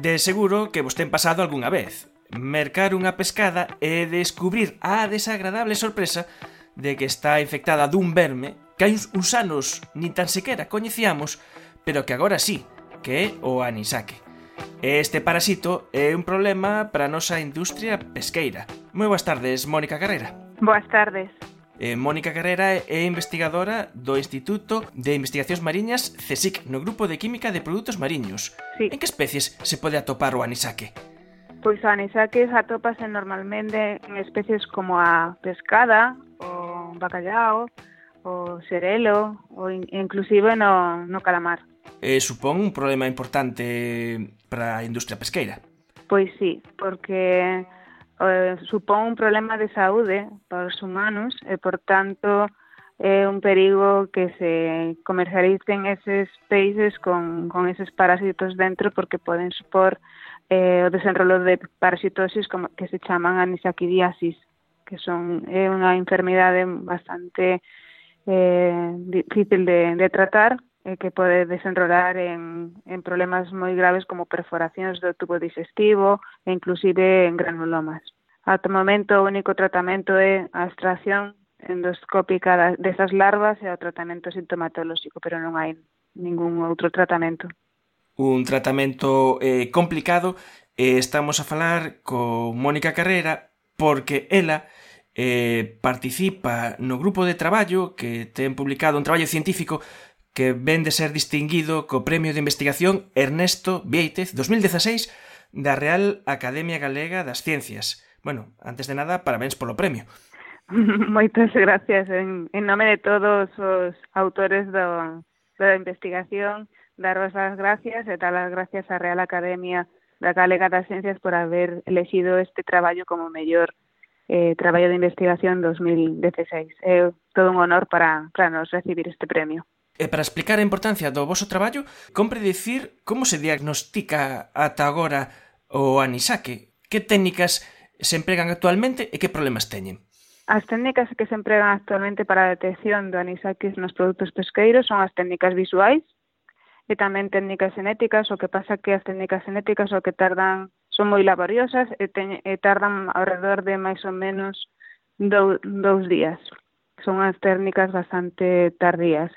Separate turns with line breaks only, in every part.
De seguro que vos ten pasado algunha vez. Mercar unha pescada e descubrir a desagradable sorpresa de que está infectada dun verme que hai uns, anos nin tan sequera coñecíamos, pero que agora sí, que é o anisaque. Este parasito é un problema para a nosa industria pesqueira. Moi boas tardes, Mónica Carrera.
Boas tardes.
Eh, Mónica Carrera é investigadora do Instituto de Investigacións Mariñas CSIC, no Grupo de Química de Produtos Mariños.
Sí.
En que especies se pode atopar o anisaque?
Pois o anisaque atópase normalmente en especies como a pescada, o bacallao, o xerelo, ou inclusive no, no calamar.
Eh, supón un problema importante para a industria pesqueira.
Pois sí, porque eh, supón un problema de saúde para os humanos e, por tanto, é un perigo que se comercialicen eses peixes con, con eses parásitos dentro porque poden supor eh, o desenrolo de parasitosis como, que se chaman anisakidiasis, que son é unha enfermidade bastante eh, difícil de tratar eh, que pode desenrolar en, en problemas moi graves como perforacións do tubo digestivo e inclusive en granulomas. Ata o momento o único tratamento é a extracción endoscópica desas larvas e o tratamento sintomatolóxico, pero non hai ningún outro tratamento.
Un tratamento eh, complicado. Eh, estamos a falar con Mónica Carrera porque ela eh, participa no grupo de traballo que ten publicado un traballo científico que ven de ser distinguido co Premio de Investigación Ernesto Vieitez 2016 da Real Academia Galega das Ciencias. Bueno, antes de nada, parabéns polo premio.
Moitas gracias en, en nome de todos os autores do, da investigación daros as gracias e dar as gracias á Real Academia da Galega das Ciencias por haber elegido este traballo como mellor eh, traballo de investigación 2016. É todo un honor para, para nos recibir este premio.
E para explicar a importancia do voso traballo, compre dicir como se diagnostica ata agora o anisake, que técnicas se empregan actualmente e que problemas teñen.
As técnicas que se empregan actualmente para a detección do anisakis nos produtos pesqueiros son as técnicas visuais e tamén técnicas genéticas, o que pasa que as técnicas genéticas o que tardan son moi laboriosas e, te, e tardan alrededor de máis ou menos dous días. Son as técnicas bastante tardías.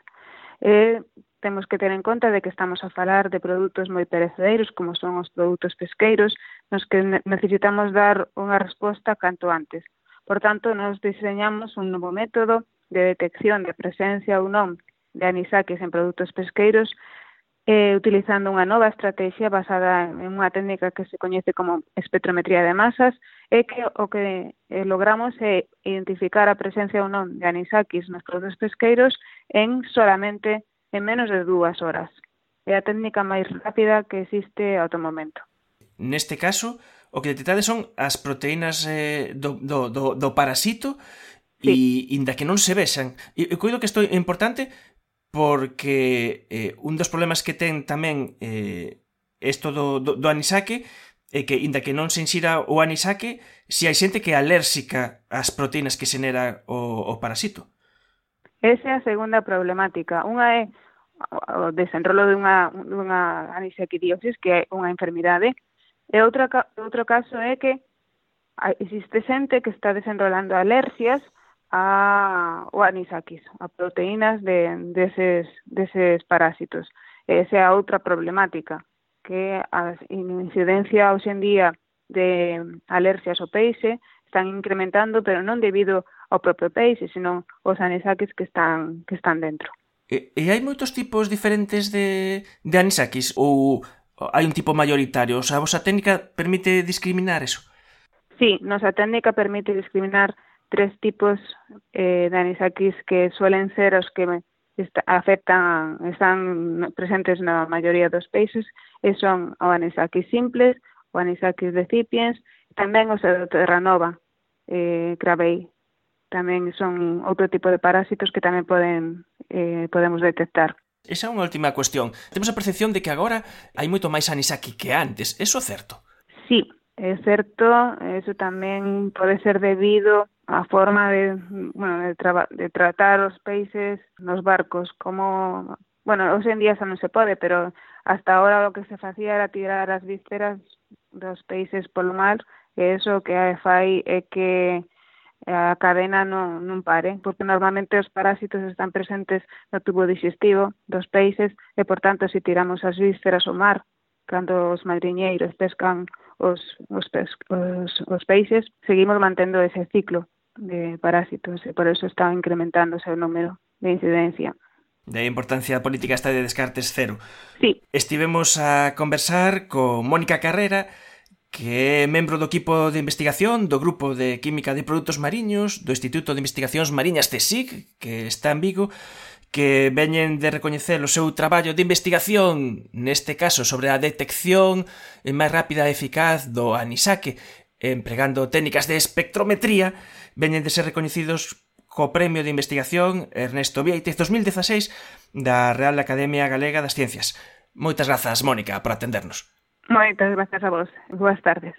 E temos que ter en conta de que estamos a falar de produtos moi perecedeiros, como son os produtos pesqueiros, nos que necesitamos dar unha resposta canto antes. Por tanto, nos diseñamos un novo método de detección de presencia ou non de anisakis en produtos pesqueiros eh, utilizando unha nova estrategia basada en unha técnica que se coñece como espectrometría de masas e que o que eh, logramos é identificar a presencia ou non de anisakis nos produtos pesqueiros en solamente en menos de dúas horas. É a técnica máis rápida que existe ao momento.
Neste caso, o que detectades son as proteínas eh, do, do, do, do parasito Sí. e inda que non se vexan. E, e coido que isto é importante porque eh, un dos problemas que ten tamén eh, esto do, do, do anisake é que, inda que non se insira o anisake, si hai xente que é alérxica ás proteínas que xenera o, o parasito.
Esa é a segunda problemática. Unha é o desenrolo dunha, dunha anisaquidiosis, que é unha enfermidade, e outra, outro caso é que existe xente que está desenrolando alerxias Ah, a, o anisakis, a proteínas de, deses, deses parásitos. Esa é a outra problemática, que a incidencia hoxe en día de alergias ao peixe están incrementando, pero non debido ao propio peixe, senón aos anisakis que están, que están dentro.
E, e hai moitos tipos diferentes de, de anisakis ou hai un tipo mayoritario? O sea, a vosa técnica permite discriminar eso?
Sí, nosa técnica permite discriminar tres tipos eh, de anisakis que suelen ser os que afectan, están presentes na maioría dos peixes e son o anisakis simples, o anisakis decipiens, tamén os de terranova, eh, cravei. Tamén son outro tipo de parásitos que tamén poden eh, podemos detectar.
Esa é unha última cuestión. Temos a percepción de que agora hai moito máis anisaki que antes. Eso é certo?
Sí, É certo, eso tamén pode ser debido a forma de, bueno, de, traba, de tratar os peixes nos barcos, como, bueno, hoxe en día xa non se pode, pero hasta ahora o que se facía era tirar as vísceras dos peixes polo mar, e eso que fai é que a cadena non, non pare, porque normalmente os parásitos están presentes no tubo digestivo dos peixes e, por tanto, se tiramos as vísceras ao mar, cando os madriñeiros pescan os, os, pes, os, os peixes, seguimos mantendo ese ciclo de parásitos e por eso está incrementándose o número de incidencia.
De importancia política está de descartes cero.
Sí.
Estivemos a conversar con Mónica Carrera, que é membro do equipo de investigación do Grupo de Química de Produtos Mariños do Instituto de Investigacións Mariñas CSIC, que está en Vigo, que veñen de recoñecer o seu traballo de investigación, neste caso sobre a detección máis rápida e eficaz do anisaque, empregando técnicas de espectrometría, veñen de ser recoñecidos co Premio de Investigación Ernesto Vieites 2016 da Real Academia Galega das Ciencias. Moitas grazas, Mónica, por atendernos.
Moitas grazas a vos. Boas tardes.